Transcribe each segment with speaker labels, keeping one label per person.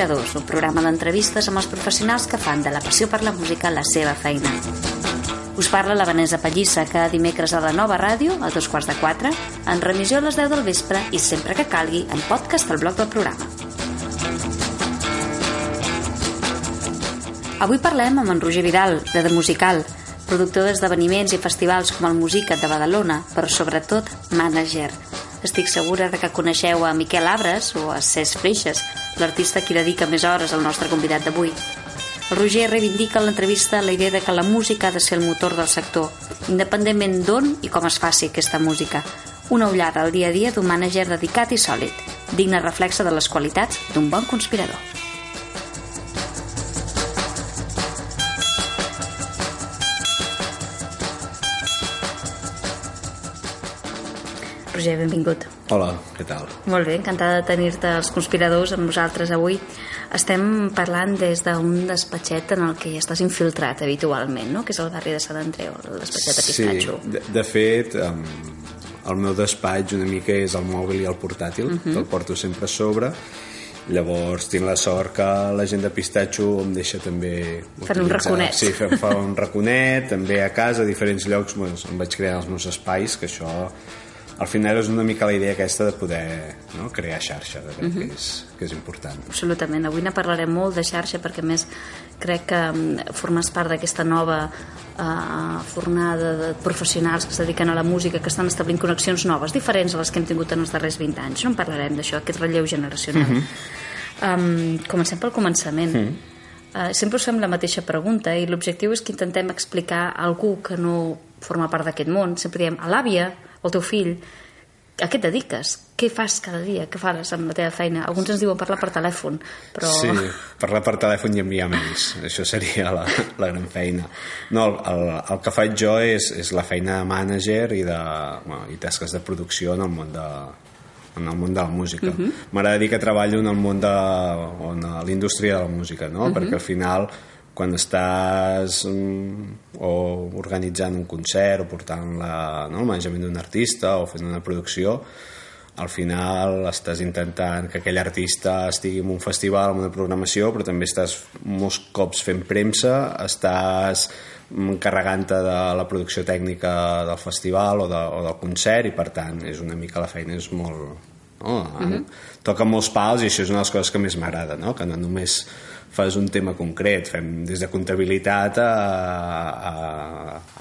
Speaker 1: Conspiradors, un programa d'entrevistes amb els professionals que fan de la passió per la música la seva feina. Us parla la Vanessa Pallissa, cada dimecres a la nova ràdio, a dos quarts de quatre, en remissió a les 10 del vespre i sempre que calgui en podcast al blog del programa. Avui parlem amb en Roger Vidal, de The Musical, productor d'esdeveniments i festivals com el Musicat de Badalona, però sobretot manager. Estic segura de que coneixeu a Miquel Abres o a Cesc Freixes, l'artista qui dedica més hores al nostre convidat d'avui. El Roger reivindica en l'entrevista la idea de que la música ha de ser el motor del sector, independentment d'on i com es faci aquesta música. Una ullada al dia a dia d'un mànager dedicat i sòlid, digne reflexe de les qualitats d'un bon conspirador. Roger, benvingut.
Speaker 2: Hola, què tal?
Speaker 1: Molt bé, encantada de tenir-te els conspiradors amb nosaltres avui. Estem parlant des d'un despatxet en el que ja estàs infiltrat habitualment, no? que és el barri de Sant Andreu, el despatxet de Pistatxo.
Speaker 2: Sí, de, de fet, um, el meu despatx una mica és el mòbil i el portàtil, uh -huh. que el porto sempre a sobre, Llavors tinc la sort que la gent de Pistatxo em deixa també...
Speaker 1: Fer un raconet.
Speaker 2: Sí, fer, fa un raconet, també a casa, a diferents llocs, doncs, em vaig crear els meus espais, que això al final és una mica la idea aquesta de poder no, crear xarxa, de uh -huh. que, és, que és important.
Speaker 1: Absolutament, avui ne parlarem molt de xarxa perquè més crec que mm, formes part d'aquesta nova uh, fornada de professionals que es dediquen a la música, que estan establint connexions noves, diferents a les que hem tingut en els darrers 20 anys. No en parlarem d'això, aquest relleu generacional. Uh -huh. um, comencem pel començament. Uh -huh. Uh, sempre us fem la mateixa pregunta i l'objectiu és que intentem explicar a algú que no forma part d'aquest món. Sempre diem a l'àvia, el teu fill, a què et dediques? Què fas cada dia? Què fas amb la teva feina? Alguns ens diuen parlar per telèfon, però...
Speaker 2: Sí, parlar per telèfon i enviar mails. Això seria la, la gran feina. No, el, el, el que faig jo és, és la feina de mànager i, de, bueno, i tasques de producció en el món de, en el món de la música. Uh -huh. M'agrada dir que treballo en el món de l'indústria de la música, no? Uh -huh. Perquè al final quan estàs um, o organitzant un concert o portant la, no, el manejament d'un artista o fent una producció al final estàs intentant que aquell artista estigui en un festival, en una programació, però també estàs molts cops fent premsa, estàs encarregant-te de la producció tècnica del festival o, de, o del concert i per tant és una mica la feina és molt... No? Mm -hmm. Toca molts pals i això és una de les coses que més m'agrada, no? que no només fas un tema concret. Fem des de comptabilitat a, a,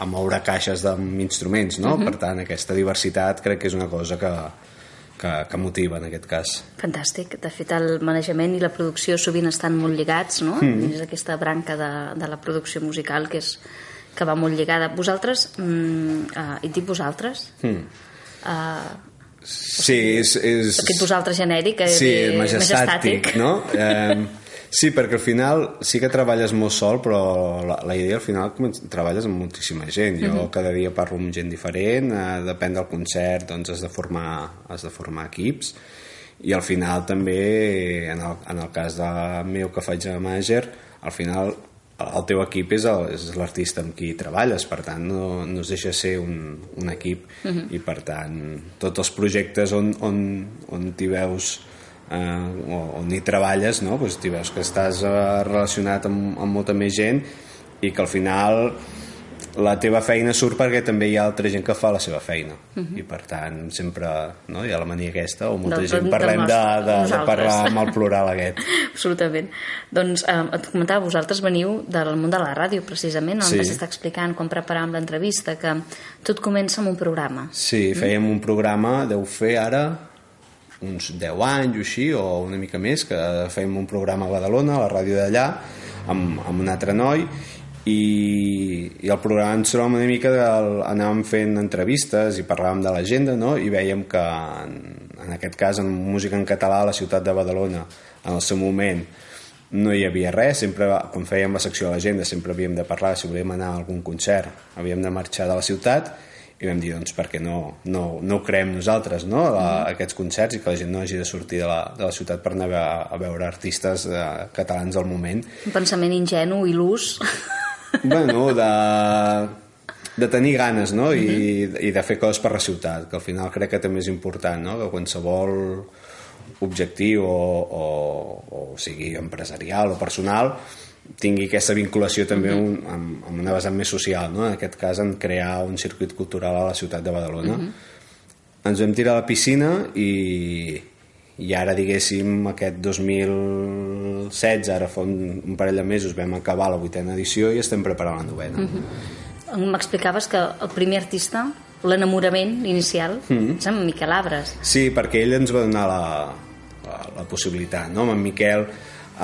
Speaker 2: a moure caixes d'instruments, no? Uh mhm. -huh. Per tant, aquesta diversitat crec que és una cosa que, que, que motiva en aquest cas.
Speaker 1: Fantàstic. De fet, el manejament i la producció sovint estan molt lligats, no? Mm. És aquesta branca de, de la producció musical que és que va molt lligada. Vosaltres, mm, uh, i dic vosaltres, mm. uh,
Speaker 2: Sí, és... és...
Speaker 1: Aquest vosaltres genèric,
Speaker 2: sí, més estàtic, no? Eh, Sí, perquè al final sí que treballes molt sol, però la, la idea al final treballes amb moltíssima gent. Jo uh mhm. -huh. cada dia parlo amb gent diferent, eh, depèn del concert, doncs has de formar, has de formar equips i al final també, en el, en el cas de meu que faig de manager, al final el teu equip és l'artista amb qui treballes, per tant no, no es deixa ser un, un equip uh mhm. -huh. i per tant tots els projectes on, on, on t'hi veus eh, on hi treballes no? pues, veus que estàs eh, relacionat amb, amb molta més gent i que al final la teva feina surt perquè també hi ha altra gent que fa la seva feina uh -huh. i per tant sempre no, hi ha la mania aquesta o molta del, gent parlem de, de, de, de parlar amb el plural aquest
Speaker 1: absolutament doncs eh, et comentava, vosaltres veniu del món de la ràdio precisament on sí. vas estar explicant quan preparàvem l'entrevista que tot comença amb un programa
Speaker 2: sí, fèiem mm? un programa deu fer ara uns 10 anys o així, o una mica més, que fèiem un programa a Badalona, a la ràdio d'allà, amb, amb un altre noi, i, i el programa ens trobàvem una mica de, anàvem fent entrevistes i parlàvem de l'agenda no? i veiem que en, en aquest cas en música en català a la ciutat de Badalona en el seu moment no hi havia res, sempre quan fèiem la secció de l'agenda sempre havíem de parlar si volíem anar a algun concert havíem de marxar de la ciutat i vam dir, doncs, perquè no, no, no ho creem nosaltres, no?, la, mm. aquests concerts i que la gent no hagi de sortir de la, de la ciutat per anar a, a veure artistes eh, catalans al moment.
Speaker 1: Un pensament ingenu i l'ús.
Speaker 2: Bueno, de, de tenir ganes, no?, mm -hmm. I, i de fer coses per la ciutat, que al final crec que també és important, no?, que qualsevol objectiu o, o, o sigui empresarial o personal tingui aquesta vinculació també un, amb, amb una vessant més social, no? en aquest cas en crear un circuit cultural a la ciutat de Badalona. Uh -huh. Ens vam tirar a la piscina i, i ara diguéssim aquest 2016 ara fa un, un parell de mesos vam acabar la vuitena edició i estem preparant la novena uh
Speaker 1: -huh. m'explicaves que el primer artista l'enamorament inicial mm -hmm. és amb Miquel Abres
Speaker 2: sí, perquè ell ens va donar la, la, la possibilitat no? amb en Miquel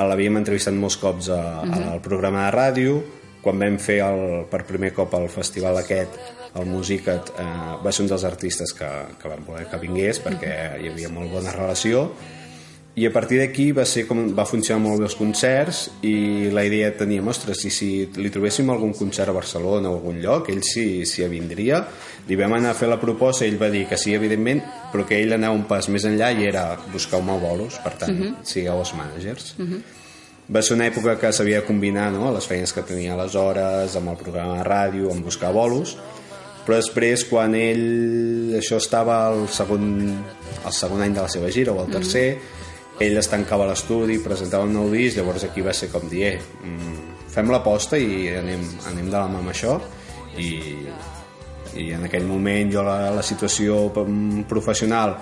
Speaker 2: l'havíem entrevistat molts cops a, uh -huh. al programa de ràdio quan vam fer el, per primer cop el festival aquest el Musicat eh, va ser un dels artistes que, que van voler que vingués perquè hi havia molt bona relació i a partir d'aquí va ser com va funcionar molt bé els concerts i la idea teníem, ostres, i si li trobéssim algun concert a Barcelona o algun lloc, ell sí, sí vindria li vam anar a fer la proposta i ell va dir que sí, evidentment, però que ell anava un pas més enllà i era buscar-me bolos, per tant, uh -huh. sigueu els managers. Uh -huh. Va ser una època que s'havia de combinar no? les feines que tenia aleshores, amb el programa de ràdio, amb buscar bolos, però després, quan ell... Això estava al segon, al segon any de la seva gira, o al tercer, uh -huh. Ell es tancava l'estudi, presentava un nou disc, llavors aquí va ser com dir, eh, mm, fem l'aposta i anem, anem de la mà amb això, i, i en aquell moment jo la, la situació professional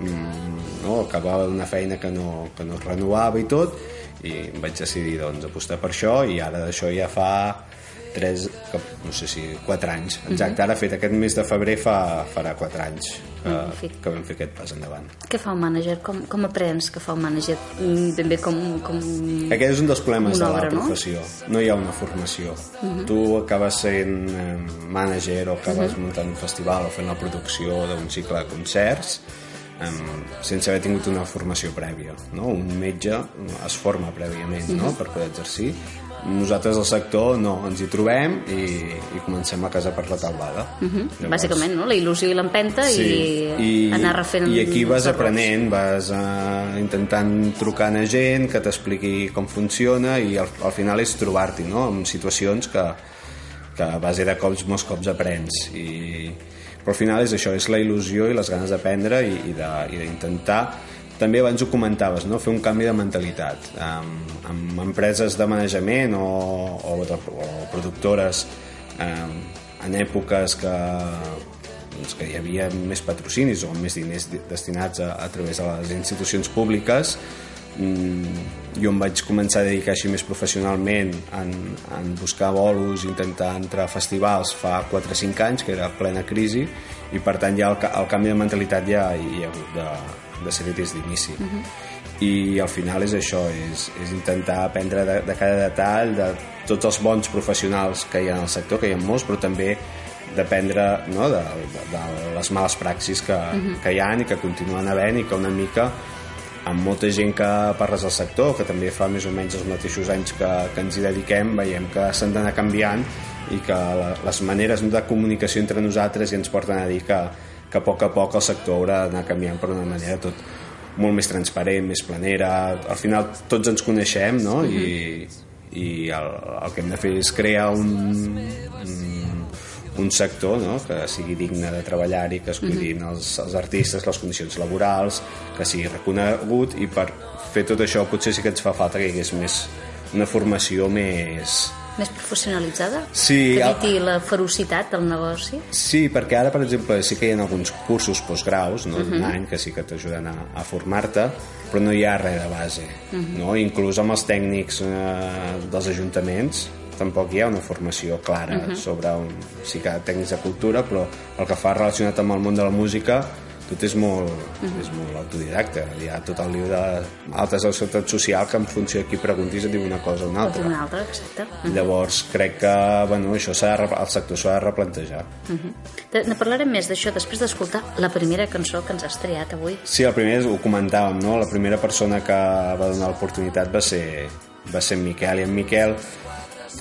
Speaker 2: mm, no, acabava d'una feina que no, que no es renovava i tot i vaig decidir doncs, apostar per això i ara d'això ja fa 3, no sé si 4 anys exacte, ara fet aquest mes de febrer fa, farà 4 anys que, que vam fer aquest pas endavant
Speaker 1: Què fa un mànager? Com, com aprens que fa un mànager? Mm, ben bé com, com
Speaker 2: Aquest és un dels problemes de la professió no? no hi ha una formació uh -huh. tu acabes sent eh, mànager o acabes uh -huh. muntant un festival o fent la producció d'un cicle de concerts um, sense haver tingut una formació prèvia no? un metge es forma prèviament no? per poder exercir nosaltres al sector no, ens hi trobem i, i comencem a casa per la taulada
Speaker 1: uh -huh. Llavors, bàsicament, no? la il·lusió i l'empenta sí, i, i anar refent
Speaker 2: i aquí vas aprenent vas uh, intentant trucar a gent que t'expliqui com funciona i al, al final és trobar-t'hi no? en situacions que, que a base de cops molts cops aprens i, però al final és això, és la il·lusió i les ganes d'aprendre i, i d'intentar també abans ho comentaves, no? fer un canvi de mentalitat amb, amb empreses de manejament o, o, o productores um, en èpoques que, doncs, que hi havia més patrocinis o més diners destinats a, a través de les institucions públiques mm, jo em vaig començar a dedicar així més professionalment en, en buscar bolos, intentar entrar a festivals fa 4 o 5 anys, que era plena crisi i per tant ja el, el canvi de mentalitat ja hi ha hagut de, de ser des d'inici uh -huh. i al final és això és, és intentar aprendre de, de cada detall de tots els bons professionals que hi ha en el sector, que hi ha molts però també d'aprendre no, de, de, de les males praxis que, uh -huh. que hi ha i que continuen havent i que una mica amb molta gent que parles del sector, que també fa més o menys els mateixos anys que, que ens hi dediquem, veiem que s'han d'anar canviant i que la, les maneres de comunicació entre nosaltres ja ens porten a dir que, que a poc a poc el sector haurà d'anar canviant per una manera tot molt més transparent, més planera al final tots ens coneixem no? I, i el, el que hem de fer és crear un, un, un sector no? que sigui digne de treballar-hi, que es cuidin els, els artistes, les condicions laborals, que sigui reconegut i per fer tot això potser sí que ens fa falta que hi hagués més, una formació més,
Speaker 1: més professionalitzada?
Speaker 2: Sí.
Speaker 1: Que eviti la ferocitat del negoci?
Speaker 2: Sí, perquè ara, per exemple, sí que hi ha alguns cursos postgraus, no? Uh -huh. un any, que sí que t'ajuden a, a formar-te, però no hi ha res de base. Uh -huh. no? Inclús amb els tècnics eh, dels ajuntaments tampoc hi ha una formació clara uh -huh. sobre un, sí que tècnics de cultura, però el que fa relacionat amb el món de la música tot és molt, uh -huh. és molt autodidacte hi ha tot el llibre d'altes de seguretat social que en funció de qui preguntis et diu una cosa o una altra,
Speaker 1: una altra exacte. Uh
Speaker 2: -huh. llavors crec que bueno, això de, el sector s'ha de replantejar uh
Speaker 1: -huh. ne parlarem més d'això després d'escoltar la primera cançó que ens has triat avui
Speaker 2: sí, la primera ho comentàvem no? la primera persona que va donar l'oportunitat va ser, va ser en Miquel i en Miquel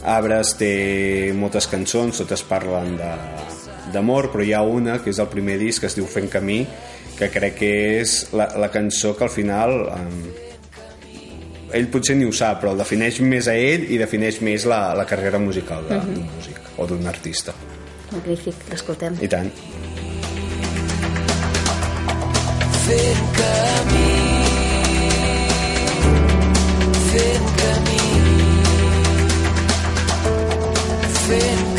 Speaker 2: Arbres té moltes cançons totes parlen de, d'amor, però hi ha una que és el primer disc que es diu Fent Camí, que crec que és la, la cançó que al final... Eh, ell potser ni ho sap, però el defineix més a ell i defineix més la, la carrera musical mhm. d'un uh -huh. músic o d'un artista.
Speaker 1: Magnífic, l'escoltem.
Speaker 2: I tant.
Speaker 3: Fent camí Fent camí Fent camí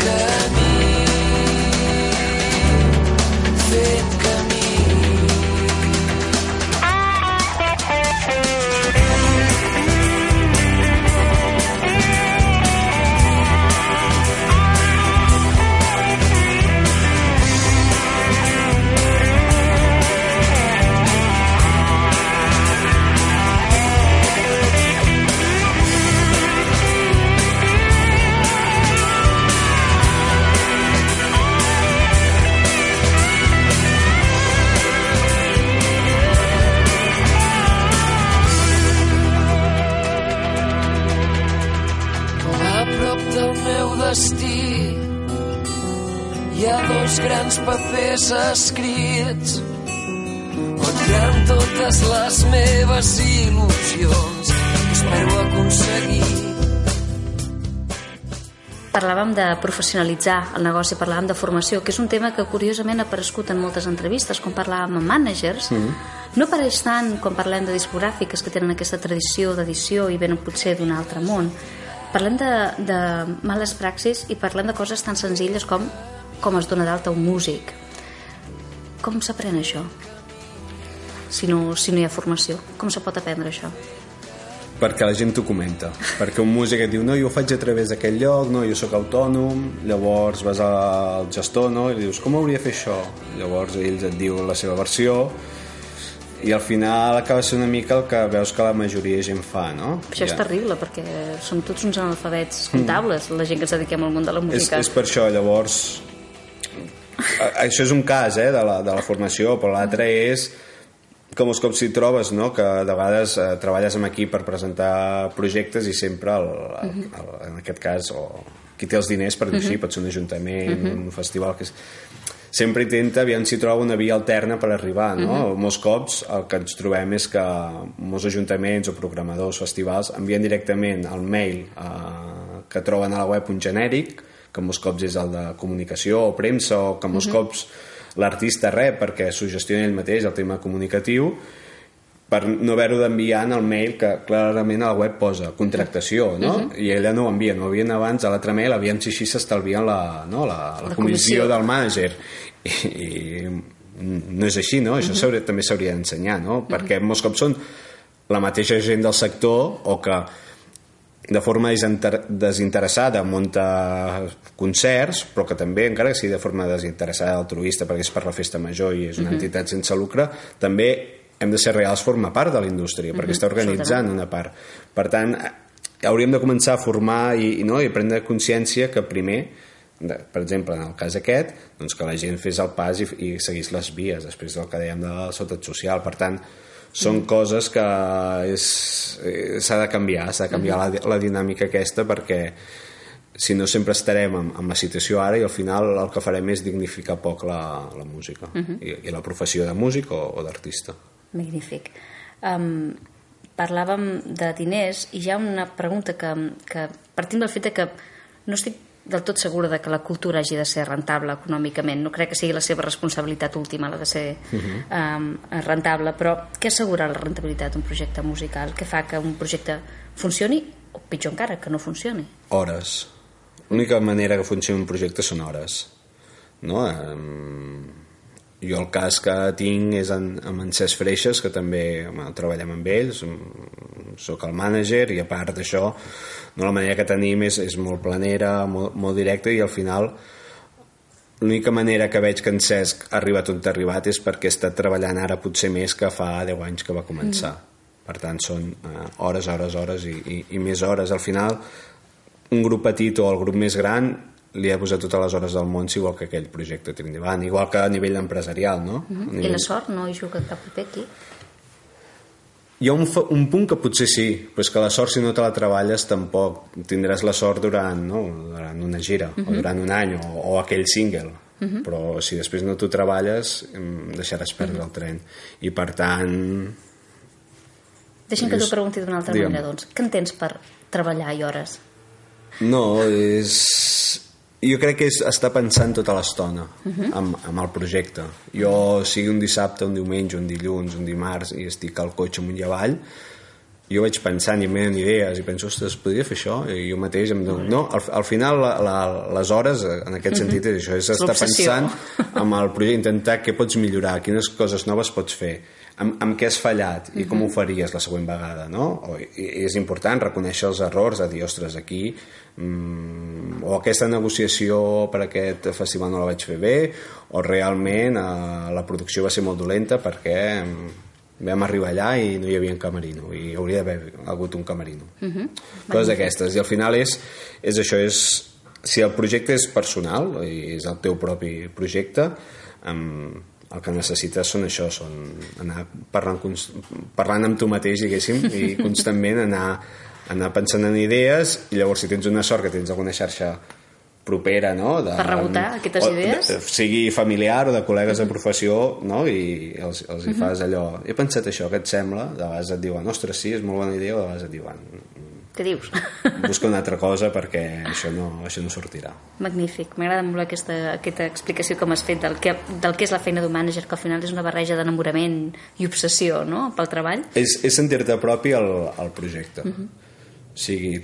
Speaker 3: vestir. Hi ha dos grans papers escrits on hi ha totes les meves il·lusions que espero aconseguir.
Speaker 1: Parlàvem de professionalitzar el negoci, parlàvem de formació, que és un tema que curiosament ha aparegut en moltes entrevistes, quan parlàvem amb managers. Mm -hmm. No apareix tant quan parlem de discogràfiques que tenen aquesta tradició d'edició i venen potser d'un altre món. Parlem de, de males praxis i parlem de coses tan senzilles com com es dona d'alta un músic. Com s'aprèn això? Si no, si no hi ha formació, com se pot aprendre això?
Speaker 2: perquè la gent t'ho comenta perquè un músic et diu, no, jo ho faig a través d'aquell lloc no, jo sóc autònom llavors vas al gestor no? i dius, com hauria de fer això? llavors ells et diu la seva versió i al final acaba sent una mica el que veus que la majoria de gent fa, no?
Speaker 1: Això ja. és terrible, perquè som tots uns analfabets comptables, mm. la gent que ens dediquem al món de la música.
Speaker 2: És, és per això, llavors això és un cas eh, de, la, de la formació, però l'altre és com els cops si trobes, no? que de vegades eh, treballes amb equip per presentar projectes i sempre, el, el, mhm. el, en aquest cas, o qui té els diners, per dir uh -huh. així, mhm. pot ser un ajuntament, uh mhm. -huh. un festival, que és, sempre intenta aviam si troba una via alterna per arribar, no? Uh -huh. Molts cops el que ens trobem és que molts ajuntaments o programadors, festivals, envien directament el mail eh, que troben a la web un genèric, que molts cops és el de comunicació o premsa o que molts uh. -huh. cops l'artista rep perquè s'ho gestiona ell mateix el tema comunicatiu per no haver-ho d'enviar en el mail que clarament a la web posa contractació, no? Uh. -huh. I ella no ho envia, no ho havien abans a l'altre mail, aviam si així s'estalvien la, no? la, la, la comissió, comissió del mànager. I, I no és així, no? Això uh. -huh. també s'hauria d'ensenyar, no? Uh -huh. Perquè molts cops són la mateixa gent del sector o que de forma desinteressada munta concerts, però que també, encara que sigui de forma desinteressada altruista, perquè és per la festa major i és una uh. -huh. entitat sense lucre, també hem de ser reals, forma part de la indústria, perquè mhm. està organitzant una part. Per tant, hauríem de començar a formar i, i, no, i prendre consciència que primer de, per exemple, en el cas aquest, doncs que la gent fes el pas i, i seguís les vies, després del que dèiem de la societat social. Per tant, són mm. coses que eh, s'ha de canviar, s'ha de canviar mm. la, la dinàmica aquesta perquè si no sempre estarem amb, amb la situació ara i al final el que farem és dignificar poc la, la música uh -huh. I, i la professió de músic o, o d'artista.
Speaker 1: Magnífic. Um, parlàvem de diners i hi ha una pregunta que, que partim del fet que no estic del tot segura de que la cultura hagi de ser rentable econòmicament. No crec que sigui la seva responsabilitat última, la de ser uh -huh. um, rentable, però què assegura la rentabilitat d'un projecte musical? Què fa que un projecte funcioni o pitjor encara, que no funcioni?
Speaker 2: Hores. L'única manera que funcioni un projecte són hores. No? Um, jo el cas que tinc és en, amb en Cesc Freixes, que també bueno, treballem amb ells, sóc el mànager i a part d'això no, la manera que tenim és, és molt planera, molt, molt directa i al final l'única manera que veig que en Cesc ha arribat on ha arribat és perquè està treballant ara potser més que fa 10 anys que va començar. Mm. Per tant, són uh, hores, hores, hores i, i, i més hores. Al final, un grup petit o el grup més gran li ha posat totes les hores del món si vol que aquell projecte tiri endavant, igual que a nivell empresarial, no?
Speaker 1: Mm -hmm. nivell... I la sort no hi juga cap paper aquí?
Speaker 2: hi ha un, un punt que potser sí, però és que la sort si no te la treballes tampoc tindràs la sort durant, no, durant una gira uh -huh. o mhm. durant un any o, o aquell single mhm. -huh. però si després no t'ho treballes deixaràs perdre uh -huh. el tren i per tant
Speaker 1: Deixa'm que t'ho pregunti d'una altra Digue'm. manera doncs. què entens per treballar i hores?
Speaker 2: No, és jo crec que és estar pensant tota l'estona uh -huh. amb, amb el projecte jo sigui un dissabte, un diumenge, un dilluns un dimarts i estic al cotxe amunt i avall jo vaig pensant i m'hen idees i penso, ostres, podria fer això? I jo mateix em dono... no, al, al final la, la, les hores en aquest sentit és això és estar pensant amb el projecte intentar què pots millorar, quines coses noves pots fer amb, amb què has fallat i com ho faries la següent vegada no? o, i, és important reconèixer els errors de dir, ostres, aquí mm, o aquesta negociació per aquest festival no la vaig fer bé o realment eh, la producció va ser molt dolenta perquè mm, vam arribar allà i no hi havia un camerino i hauria d'haver hagut un camerino. Uh -huh. coses d'aquestes. I al final és, és això és, si el projecte és personal i és el teu propi projecte amb, el que necessites són això, són anar parlant, parlant amb tu mateix, diguéssim, i constantment anar, anar pensant en idees, i llavors si tens una sort que tens alguna xarxa propera, no? De,
Speaker 1: Per rebotar aquestes
Speaker 2: o,
Speaker 1: idees?
Speaker 2: De, sigui familiar o de col·legues de professió, no? I els, els hi fas allò... He pensat això, què et sembla? De vegades et diuen, ostres, sí, és molt bona idea, o de vegades et diuen,
Speaker 1: Què dius?
Speaker 2: busca una altra cosa perquè això no, això no sortirà.
Speaker 1: Magnífic, m'agrada molt aquesta, aquesta explicació que m'has fet del que, del que és la feina d'un mànager, que al final és una barreja d'enamorament i obsessió no? pel treball.
Speaker 2: És, és sentir-te propi al, al projecte. Uh -huh. O sigui,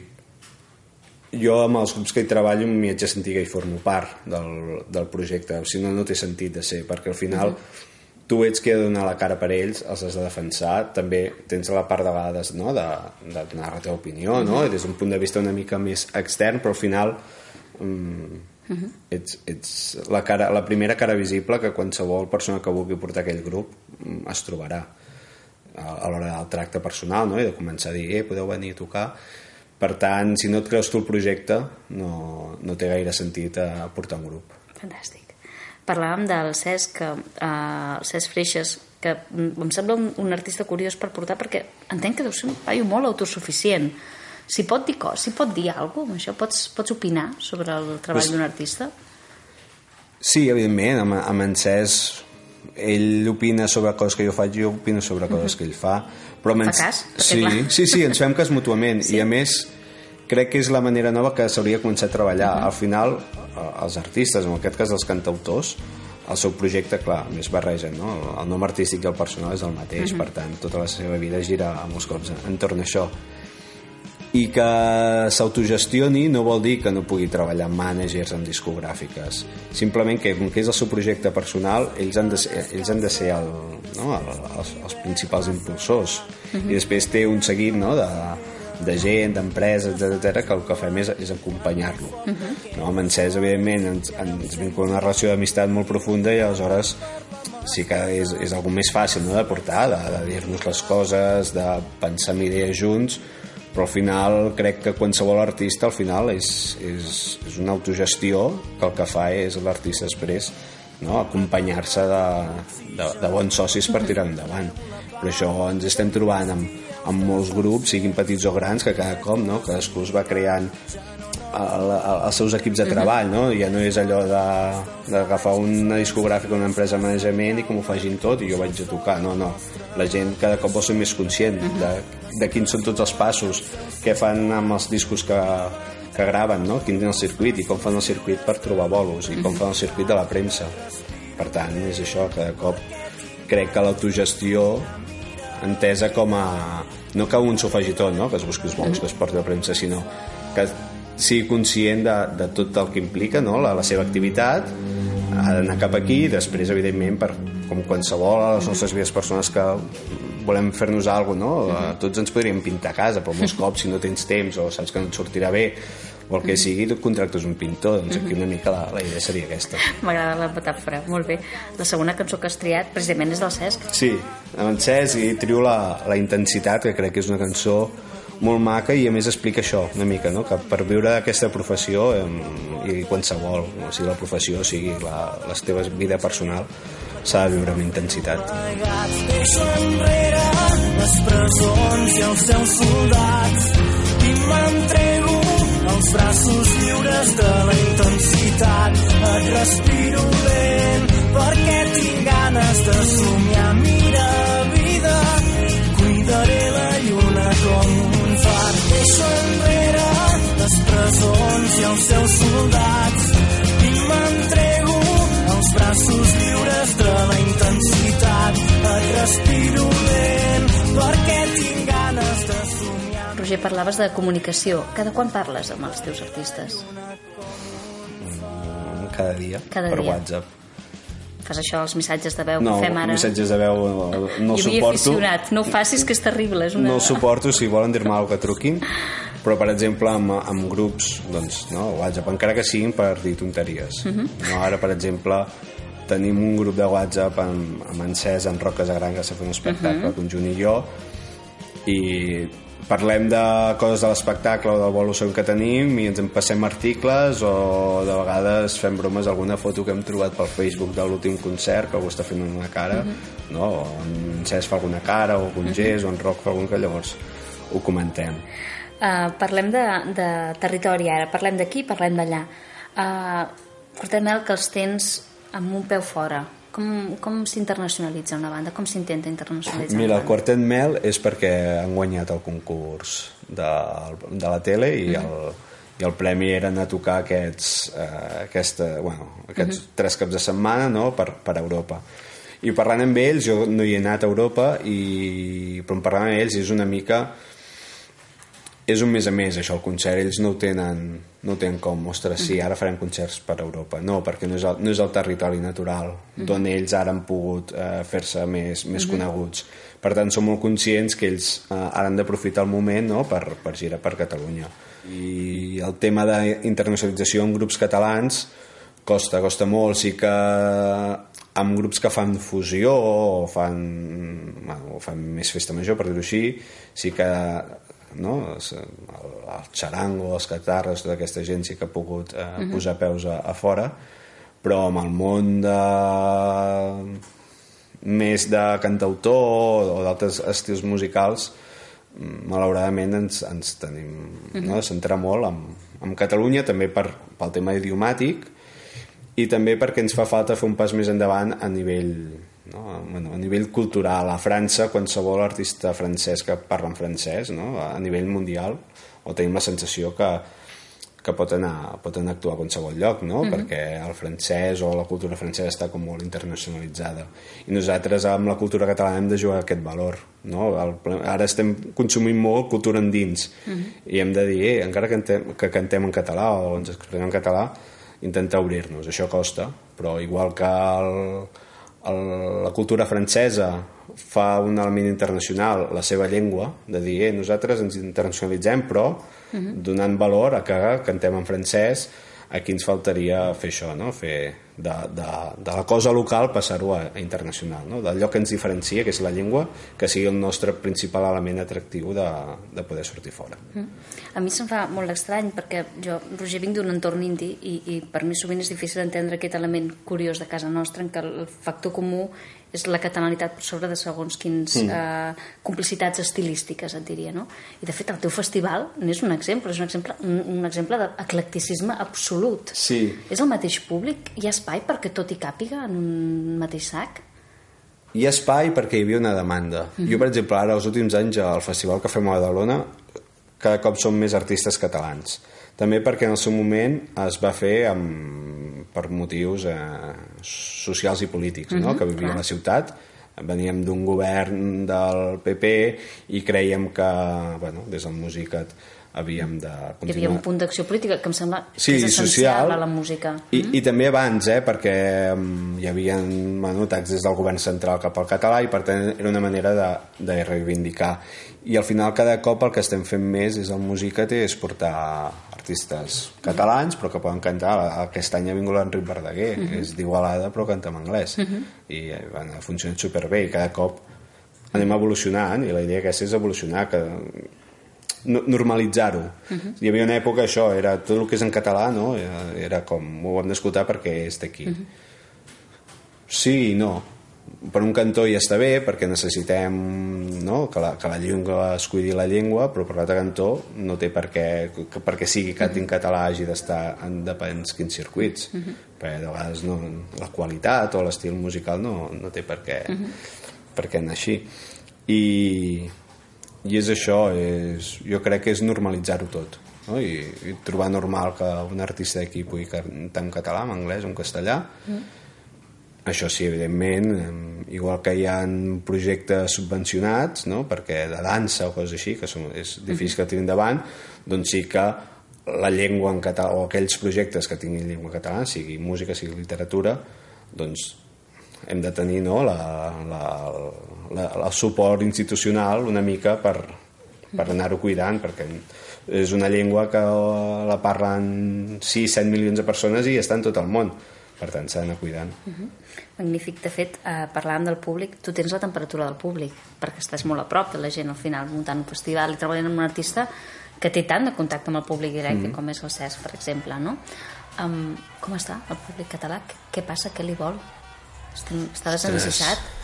Speaker 2: jo amb els grups que hi treballo m'hi haig de sentir que hi formo part del, del projecte, si no, no té sentit de ser, perquè al final uh -huh. tu ets qui ha de donar la cara per ells, els has de defensar, també tens la part de vegades no? de, de donar la teva opinió, no? des d'un punt de vista una mica més extern, però al final mm, uh -huh. ets, ets la, cara, la primera cara visible que qualsevol persona que vulgui portar aquell grup mm, es trobarà a, a l'hora del tracte personal no? i de començar a dir, eh, podeu venir a tocar per tant, si no et creus tu el projecte no, no té gaire sentit a portar un grup
Speaker 1: Fantàstic. Parlàvem del Cesc, eh, el Cesc Freixes, que em sembla un, un artista curiós per portar perquè entenc que deu ser un paio molt autosuficient. Si pot dir cos, si pot dir alguna cosa, això pots, pots opinar sobre el treball
Speaker 2: Pues-
Speaker 1: d'un artista?
Speaker 2: Sí, evidentment, amb, amb en Cesc ell opina sobre coses que jo faig jo opino sobre coses que ell fa però
Speaker 1: perquè
Speaker 2: sí, sí, sí, ens fem cas mútuament.
Speaker 1: Sí.
Speaker 2: i a més crec que és la manera nova que s'hauria de començar a treballar. Al final eh, els artistes, en aquest cas els cantautors el seu projecte, clar, més barregen no? el, nom artístic i el personal és el mateix. Per tant, tota la seva vida gira a molts cops entorn a això i que s'autogestioni no vol dir que no pugui treballar amb managers en discogràfiques. Simplement que com que és el seu projecte personal ells han de ser, ells han de ser el, no, el, els, els principals impulsors. I després té un seguit no, de, de gent, d'empreses, etc que el que fem és, és acompanyar-lo. No, amb en Cesc evidentment ens, ens vincula una relació d'amistat molt profunda i aleshores sí que és, és algo més fàcil no, de portar, de, de dir-nos les coses de pensar en idees junts però al final crec que qualsevol artista al final és, és, és una autogestió que el que fa és l'artista després no? acompanyar-se de, de, de bons socis per tirar endavant però això ens estem trobant amb, amb molts grups, siguin petits o grans que cada cop no? cadascú es va creant el, el, els seus equips de treball no? ja no és allò d'agafar una discogràfica una empresa de manejament i que m'ho facin tot i jo vaig a tocar no, no, la gent cada cop vol ser més conscient de, de quins són tots els passos què fan amb els discos que, que graven, no? quin és el circuit i com fan el circuit per trobar bolos i com fan el circuit de la premsa per tant és això, cada cop crec que l'autogestió entesa com a no que un s'ho faci tot, no? que es busqui els bons que es porti a premsa, sinó que sigui conscient de, de tot el que implica no? la, la seva activitat ha d'anar cap aquí i després evidentment per, com qualsevol a les nostres vides persones que volem fer-nos alguna cosa, no? tots ens podríem pintar a casa però molts cops si no tens temps o saps que no et sortirà bé o el que sigui, tu contractes un pintor doncs aquí una mica la, la idea seria aquesta
Speaker 1: M'agrada la metàfora, molt bé. La segona cançó que has triat precisament és del Cesc.
Speaker 2: Sí, amb en Cesc i trio la, la intensitat, que crec que és una cançó molt maca i a més explica això una mica, no? que per viure aquesta professió em, i qualsevol, o sigui la professió, o sigui la, la teva vida personal s'ha de viure amb intensitat.
Speaker 4: Les presons i els seus soldats i m'entrego als braços lliures de la intensitat. Et respiro lent perquè tinc ganes de somiar. Mira, vida, cuidaré la lluna com. Deixo enrere les presons i els seus soldats i m'entrego als braços lliures de la intensitat. Et respiro lent perquè tinc ganes de somiar.
Speaker 1: Roger, parlaves de comunicació. Cada quan parles amb els teus artistes?
Speaker 2: Cada dia,
Speaker 1: Cada
Speaker 2: per
Speaker 1: dia.
Speaker 2: WhatsApp.
Speaker 1: Fas això, els missatges de veu
Speaker 2: No,
Speaker 1: que fem ara?
Speaker 2: missatges de veu no, no
Speaker 1: havia
Speaker 2: suporto.
Speaker 1: aficionat. No ho facis, que és terrible. És una...
Speaker 2: No suporto, si volen dir-me alguna que truquin, però per exemple amb, amb grups, doncs, no, WhatsApp, encara que siguin per dir tonteries.
Speaker 1: Mhm.
Speaker 2: no, ara, per exemple, tenim un grup de WhatsApp amb, amb en Cesc, en Roc Casagran, que s'ha fet un espectacle
Speaker 1: Mhm.
Speaker 2: conjunt i jo, i parlem de coses de l'espectacle o del som que tenim i ens en passem articles o de vegades fem bromes alguna foto que hem trobat pel Facebook de l'últim concert que algú està fent una cara no? o en Cesc fa alguna cara o algun gest o en Roc fa algun que llavors ho comentem
Speaker 1: Uh, parlem de, de territori ara, parlem d'aquí, parlem d'allà. Uh, Quartet Mel, que els tens amb un peu fora. Com, com s'internacionalitza una banda? Com s'intenta internacionalitzar
Speaker 2: Mira, el? Quartet Mel és perquè han guanyat el concurs de, de la tele i el, i el premi era anar a tocar aquests, eh, aquesta, bueno, aquests tres caps de setmana no? per, per Europa. I parlant amb ells, jo no hi he anat a Europa, i, però en parlant amb ells és una mica és un mes a mes això, el concert. Ells no ho tenen, no ho tenen com ostres, sí, ara farem concerts per Europa. No, perquè no és el, no és el territori natural d'on ells ara han pogut eh, fer-se més, més coneguts. Per tant som molt conscients que ells eh, ara han d'aprofitar el moment no, per, per girar per Catalunya. I el tema d'internacionalització en grups catalans costa, costa molt. Sí que amb grups que fan fusió o fan, bueno, o fan més festa major per dir-ho així sí que no? el, el xarango, els catarres tota aquesta gent sí que ha pogut eh, uh -huh. posar peus a, a fora però amb el món de més de cantautor o d'altres estils musicals malauradament ens, ens tenim uh -huh. no? de centrar molt en, en Catalunya també per, pel tema idiomàtic i també perquè ens fa falta fer un pas més endavant a nivell no? bueno, a nivell cultural a França qualsevol artista francès que parla en francès no? a nivell mundial o tenim la sensació que, que pot anar, pot anar a actuar a qualsevol lloc no? perquè el francès o la cultura francesa està com molt internacionalitzada i nosaltres amb la cultura catalana hem de jugar aquest valor no? el, ara estem consumint molt cultura endins i hem de dir, eh, encara que, cantem, que cantem en català o ens expressem en català intentar obrir-nos, això costa però igual que el, el, la cultura francesa fa un element internacional la seva llengua, de dir eh, nosaltres ens internacionalitzem però donant valor a que cantem en francès aquí ens faltaria fer això no? fer de, de, de la cosa local passar-ho a, a internacional no? d'allò que ens diferencia, que és la llengua que sigui el nostre principal element atractiu de, de poder sortir fora
Speaker 1: A mi se'm fa molt estrany perquè jo, Roger, vinc d'un entorn indi i, i per mi sovint és difícil entendre aquest element curiós de casa nostra en què el factor comú és la catalanitat per sobre de segons quins mm. eh, complicitats estilístiques et diria, no? I de fet el teu festival n'és un exemple, és un exemple, un, un exemple d'eclecticisme absolut
Speaker 2: Sí.
Speaker 1: És el mateix públic? Hi ha espai perquè tot hi càpiga en un mateix sac?
Speaker 2: hi ha espai perquè hi havia una demanda. Mm -hmm. Jo, per exemple, ara, els últims anys, al festival que fem a Badalona, cada cop són més artistes catalans. També perquè en el seu moment es va fer amb, per motius eh, socials i polítics, no? que vivia a la ciutat. Veníem d'un govern del PP i creiem que, bueno, des del Musicat havíem de
Speaker 1: Hi
Speaker 2: continuar...
Speaker 1: havia un punt d'acció política que em sembla
Speaker 2: Sí,
Speaker 1: que és essencial
Speaker 2: social.
Speaker 1: a la música.
Speaker 2: I, i també abans, eh, perquè um, hi havia bueno, atacs des del govern central cap al català i per tant era una manera de, de reivindicar. I al final cada cop el que estem fent més és el Musicat és portar artistes catalans però que poden cantar. Aquest any ha vingut l'Enric Verdaguer, uh -huh. és d'Igualada però canta en anglès. Uh -huh. I bueno, ha funcionat superbé i cada cop anem evolucionant i la idea aquesta és evolucionar que no- normalitzar-ho. Uh -huh. Hi havia una època això, era tot el que és en català, no? Era, era com, ho hem d'escoltar perquè és d'aquí. Uh -huh. Sí i no. Per un cantó ja està bé, perquè necessitem no? que, la, que la llengua es cuidi la llengua, però per l'altre cantó no té per què, que, perquè sigui canti en català hagi d'estar en depèn quins circuits. Uh -huh. Perquè de vegades no, la qualitat o l'estil musical no, no té per què, uh -huh. per què anar així. I, i és això és, jo crec que és normalitzar-ho tot no? I, i trobar normal que un artista d'aquí pugui cantar en català, en anglès en castellà això sí, evidentment igual que hi ha projectes subvencionats no? perquè de dansa o coses així que són, és difícil que tirin endavant doncs sí que la llengua en català o aquells projectes que tinguin llengua catalana sigui música, sigui literatura doncs hem de tenir no, la, la, la, el suport institucional una mica per, per anar-ho cuidant perquè és una llengua que la parlen 6-7 milions de persones i està en tot el món per tant s'ha d'anar cuidant
Speaker 1: Magnífic. De fet, eh, parlàvem del públic, tu tens la temperatura del públic, perquè estàs molt a prop de la gent al final, muntant un festival i treballant amb un artista que té tant de contacte amb el públic directe mm. com és el Cesc, per exemple, no? Um, com està el públic català? Què, passa? Què li vol? Està, està desensaixat?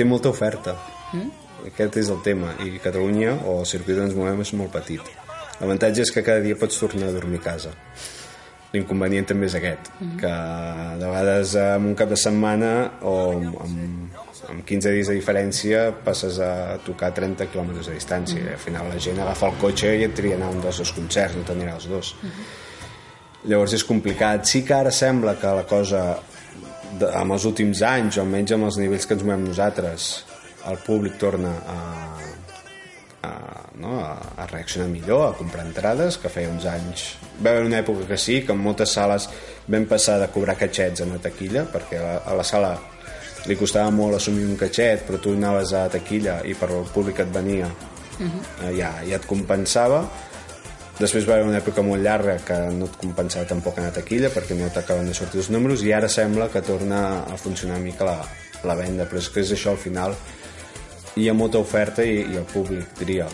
Speaker 2: Té molta oferta. Mm? aquest és el tema. I Catalunya o el circuit on ens movem és molt petit. L'avantatge és que cada dia pots tornar a dormir a casa. L'inconvenient també és aquest que de vegades en un cap de setmana o amb, amb 15 dies de diferència passes a tocar 30 quilòmetres de distància. I al final la gent agafa el cotxe i et tria anar a un dels dos concerts no t'anirà els dos. Llavors és complicat. Sí que ara sembla que la cosa de, amb els últims anys o almenys amb els nivells que ens movem nosaltres el públic torna a, a, no, a, a reaccionar millor, a comprar entrades, que feia uns anys... Va haver una època que sí, que en moltes sales vam passar de cobrar catxets en la taquilla, perquè a la, a la sala li costava molt assumir un catxet, però tu anaves a taquilla i per el públic et venia uh -huh. ja, ja et compensava. Després va haver una època molt llarga que no et compensava tampoc anar a taquilla perquè no t'acaben de sortir els números i ara sembla que torna a funcionar una mica la, la venda, però és que és això al final hi ha molta oferta i, i el públic tria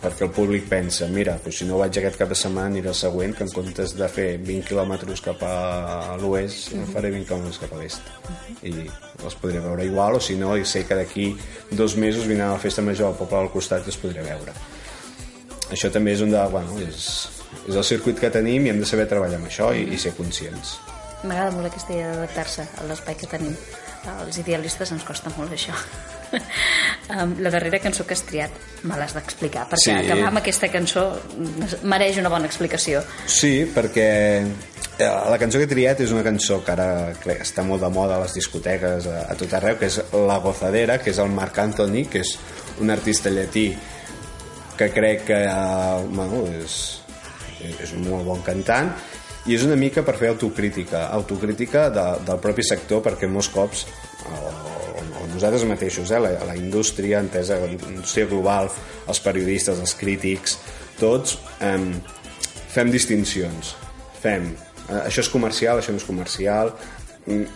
Speaker 2: perquè el públic pensa, mira, doncs si no vaig aquest cap de setmana aniré al següent que en comptes de fer 20 quilòmetres cap a l'oest mm -hmm. faré 20 quilòmetres cap a l'est mm -hmm. i els podré veure igual o si no, i sé que d'aquí dos mesos vindrà a la festa major al poble al costat i els podré veure això també és un de, bueno, és, és el circuit que tenim i hem de saber treballar amb això i, i ser conscients
Speaker 1: M'agrada molt aquesta idea d'adaptar-se a l'espai que tenim. Els idealistes ens costa molt això. la darrera cançó que has triat me l'has d'explicar, perquè
Speaker 2: Sí.
Speaker 1: acabar amb aquesta cançó mereix una bona explicació.
Speaker 2: Sí, perquè eh, la cançó que he triat és una cançó que ara crec, que està molt de moda a les discoteques a, a tot arreu, que és La Gozadera, que és el Marc Anthony, que és un artista llatí que crec que eh, bueno, és, és un molt bon cantant i és una mica per fer autocrítica autocrítica de, del propi sector perquè molts cops o, o nosaltres mateixos, eh, la, la indústria entesa, la indústria global els periodistes, els crítics tots eh, fem distincions. Fem, eh, això és comercial, això no és comercial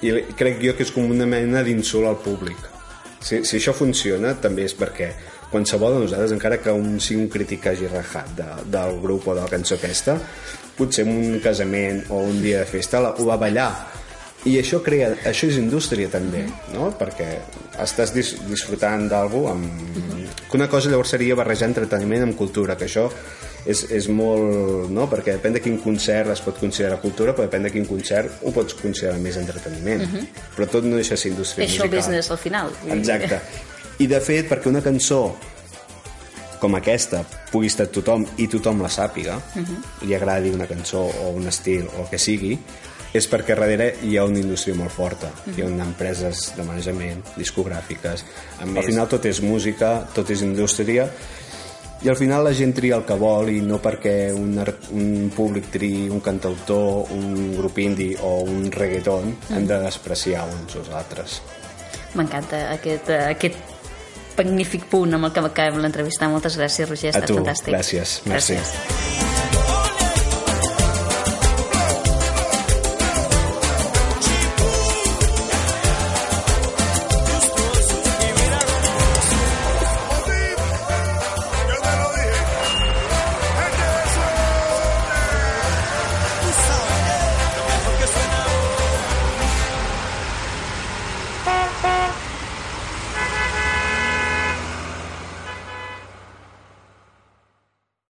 Speaker 2: i crec jo que és com una mena d'insult al públic. Si, si això funciona també és perquè qualsevol de nosaltres, encara que un sigui un crític que hagi rajat de, del grup o de la cançó aquesta, potser en un casament o un dia de festa la, ho va ballar i això crea, això és indústria també no? perquè estàs dis, disfrutant d'algú amb... que una cosa llavors seria barrejar entreteniment amb cultura que això és, és molt no? perquè depèn de quin concert es pot considerar cultura però depèn de quin concert ho pots considerar més entreteniment però tot no deixa de ser indústria
Speaker 1: És show
Speaker 2: musical
Speaker 1: business al final.
Speaker 2: Exacte. I de fet, perquè una cançó com aquesta pugui estar tothom i tothom la sàpiga, uh -huh. li agradi una cançó o un estil o el que sigui, és perquè darrere hi ha una indústria molt forta. Uh -huh. Hi ha empreses de manejament, discogràfiques... Al final tot és música, tot és indústria, i al final la gent tria el que vol i no perquè un, art- un públic triï un cantautor, un grup indie o un reggaeton hem de despreciar uns als altres.
Speaker 1: M'encanta aquest, eh, aquest magnífic punt amb el que acabem l'entrevista. Moltes gràcies, Roger, ha
Speaker 2: A
Speaker 1: estat
Speaker 2: tu,
Speaker 1: fantàstic.
Speaker 2: gràcies, merci.
Speaker 1: gràcies.